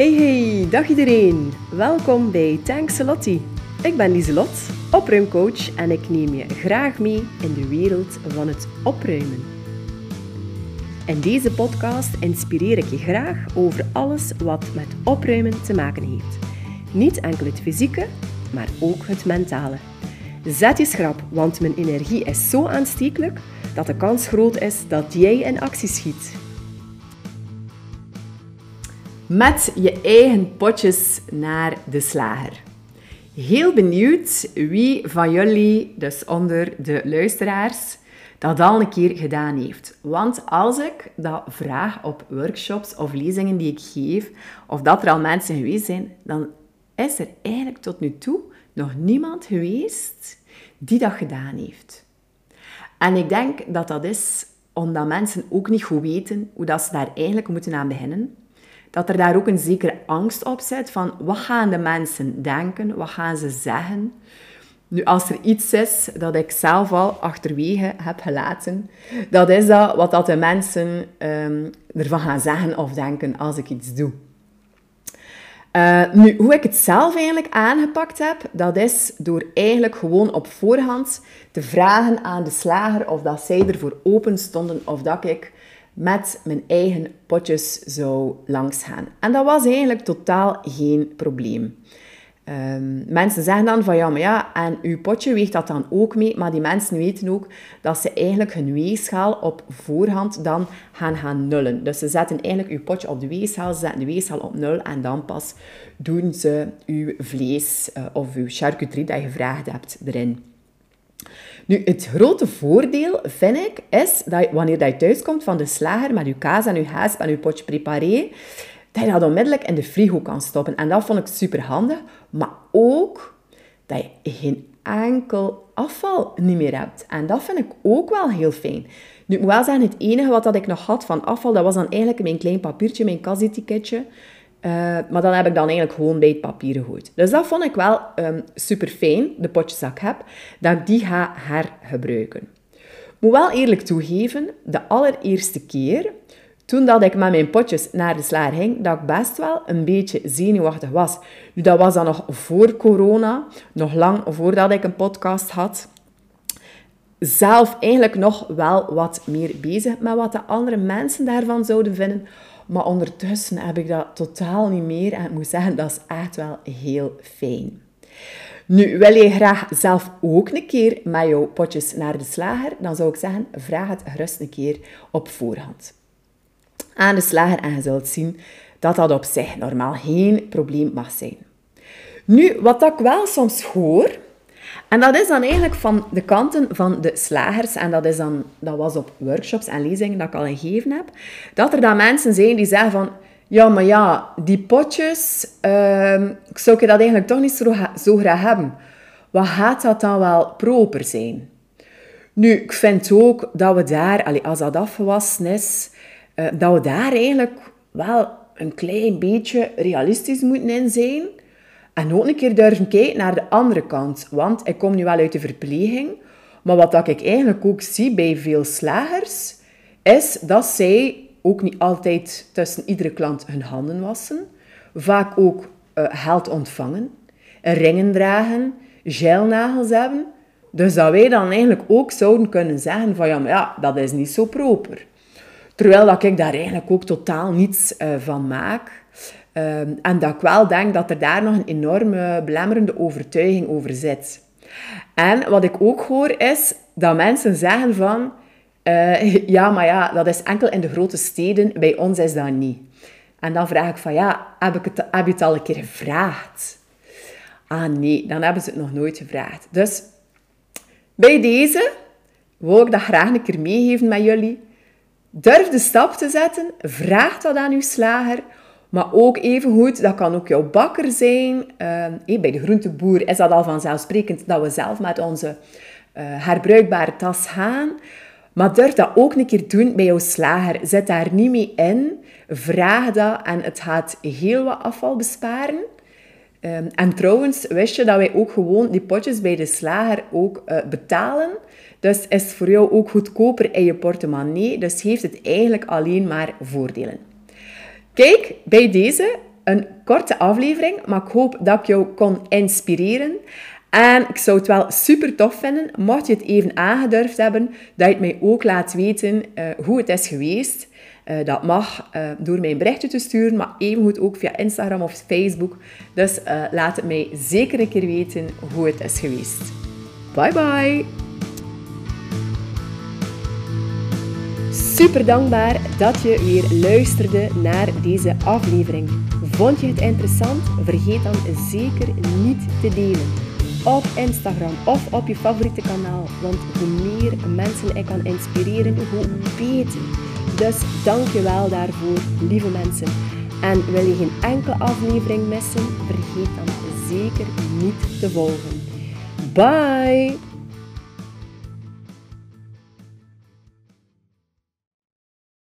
Hey hey, dag iedereen. Welkom bij Tankselotti. Ik ben Lieselot, opruimcoach en ik neem je graag mee in de wereld van het opruimen. In deze podcast inspireer ik je graag over alles wat met opruimen te maken heeft. Niet enkel het fysieke, maar ook het mentale. Zet je schrap, want mijn energie is zo aanstekelijk dat de kans groot is dat jij in actie schiet. Met je eigen potjes naar de slager. Heel benieuwd wie van jullie, dus onder de luisteraars, dat al een keer gedaan heeft. Want als ik dat vraag op workshops of lezingen die ik geef, of dat er al mensen geweest zijn, dan is er eigenlijk tot nu toe nog niemand geweest die dat gedaan heeft. En ik denk dat dat is omdat mensen ook niet goed weten hoe dat ze daar eigenlijk moeten aan beginnen. Dat er daar ook een zekere angst op zit van wat gaan de mensen denken, wat gaan ze zeggen. Nu, als er iets is dat ik zelf al achterwege heb gelaten, dat is dat wat dat de mensen um, ervan gaan zeggen of denken als ik iets doe. Uh, nu, hoe ik het zelf eigenlijk aangepakt heb, dat is door eigenlijk gewoon op voorhand te vragen aan de slager of dat zij ervoor open stonden of dat ik met mijn eigen potjes zou langsgaan. En dat was eigenlijk totaal geen probleem. Um, mensen zeggen dan van ja, maar ja, en uw potje weegt dat dan ook mee, maar die mensen weten ook dat ze eigenlijk hun weegschaal op voorhand dan gaan gaan nullen. Dus ze zetten eigenlijk uw potje op de weegschaal, ze zetten de weegschaal op nul en dan pas doen ze uw vlees uh, of uw charcuterie dat je gevraagd hebt erin. Nu, het grote voordeel, vind ik, is dat wanneer je thuiskomt van de slager met je kaas en je haas en je potje preparé, dat je dat onmiddellijk in de frigo kan stoppen. En dat vond ik super handig. Maar ook dat je geen enkel afval niet meer hebt. En dat vind ik ook wel heel fijn. Nu, ik moet wel zeggen, het enige wat dat ik nog had van afval, dat was dan eigenlijk mijn klein papiertje, mijn kasetiketje. Uh, maar dan heb ik dan eigenlijk gewoon bij het papier gegooid. Dus dat vond ik wel um, super fijn, de potjes dat ik heb, dat ik die ga hergebruiken. Ik moet wel eerlijk toegeven, de allereerste keer toen dat ik met mijn potjes naar de slager ging, dat ik best wel een beetje zenuwachtig was. Nu, dat was dan nog voor corona, nog lang voordat ik een podcast had. Zelf eigenlijk nog wel wat meer bezig met wat de andere mensen daarvan zouden vinden. Maar ondertussen heb ik dat totaal niet meer. En ik moet zeggen, dat is echt wel heel fijn. Nu, wil je graag zelf ook een keer met jouw potjes naar de slager? Dan zou ik zeggen, vraag het gerust een keer op voorhand aan de slager en je zult zien dat dat op zich normaal geen probleem mag zijn. Nu, wat ik wel soms hoor, en dat is dan eigenlijk van de kanten van de slagers, en dat, is dan, dat was op workshops en lezingen dat ik al gegeven heb, dat er dan mensen zijn die zeggen van, ja, maar ja, die potjes, uh, ik zou dat eigenlijk toch niet zo, zo graag hebben. Wat gaat dat dan wel proper zijn? Nu, ik vind ook dat we daar, als dat afgewassen is, uh, dat we daar eigenlijk wel een klein beetje realistisch moeten in zijn. En ook een keer durven kijken naar de andere kant. Want ik kom nu wel uit de verpleging. Maar wat ik eigenlijk ook zie bij veel slagers, is dat zij ook niet altijd tussen iedere klant hun handen wassen. Vaak ook uh, geld ontvangen, ringen dragen, gelnagels hebben. Dus dat wij dan eigenlijk ook zouden kunnen zeggen van ja, ja, dat is niet zo proper. Terwijl dat ik daar eigenlijk ook totaal niets uh, van maak. Um, en dat ik wel denk dat er daar nog een enorme belemmerende overtuiging over zit. En wat ik ook hoor is dat mensen zeggen van... Uh, ja, maar ja, dat is enkel in de grote steden. Bij ons is dat niet. En dan vraag ik van, ja, heb, ik het, heb je het al een keer gevraagd? Ah nee, dan hebben ze het nog nooit gevraagd. Dus bij deze wil ik dat graag een keer meegeven met jullie. Durf de stap te zetten, vraag dat aan uw slager, maar ook even goed, dat kan ook jouw bakker zijn. Uh, bij de groenteboer is dat al vanzelfsprekend dat we zelf met onze uh, herbruikbare tas gaan. Maar durf dat ook een keer doen bij jouw slager. Zet daar niet mee in. Vraag dat en het gaat heel wat afval besparen. Um, en trouwens, wist je dat wij ook gewoon die potjes bij de slager ook uh, betalen? Dus is voor jou ook goedkoper in je portemonnee. Dus heeft het eigenlijk alleen maar voordelen. Kijk, bij deze Een korte aflevering, maar ik hoop dat ik jou kon inspireren. En ik zou het wel super tof vinden, mocht je het even aangedurfd hebben, dat je het mij ook laat weten uh, hoe het is geweest. Uh, dat mag uh, door mij een berichtje te sturen, maar evengoed ook via Instagram of Facebook. Dus laat het mij zeker een keer weten hoe het is geweest. Bye bye! Super dankbaar dat je weer luisterde naar deze aflevering. Vond je het interessant? Vergeet dan zeker niet te delen op Instagram of op je favoriete kanaal. Want hoe meer mensen ik kan inspireren, hoe beter. Dus dank je wel daarvoor, lieve mensen. En wil je geen enkele aflevering missen, vergeet dan zeker niet te volgen. Bye!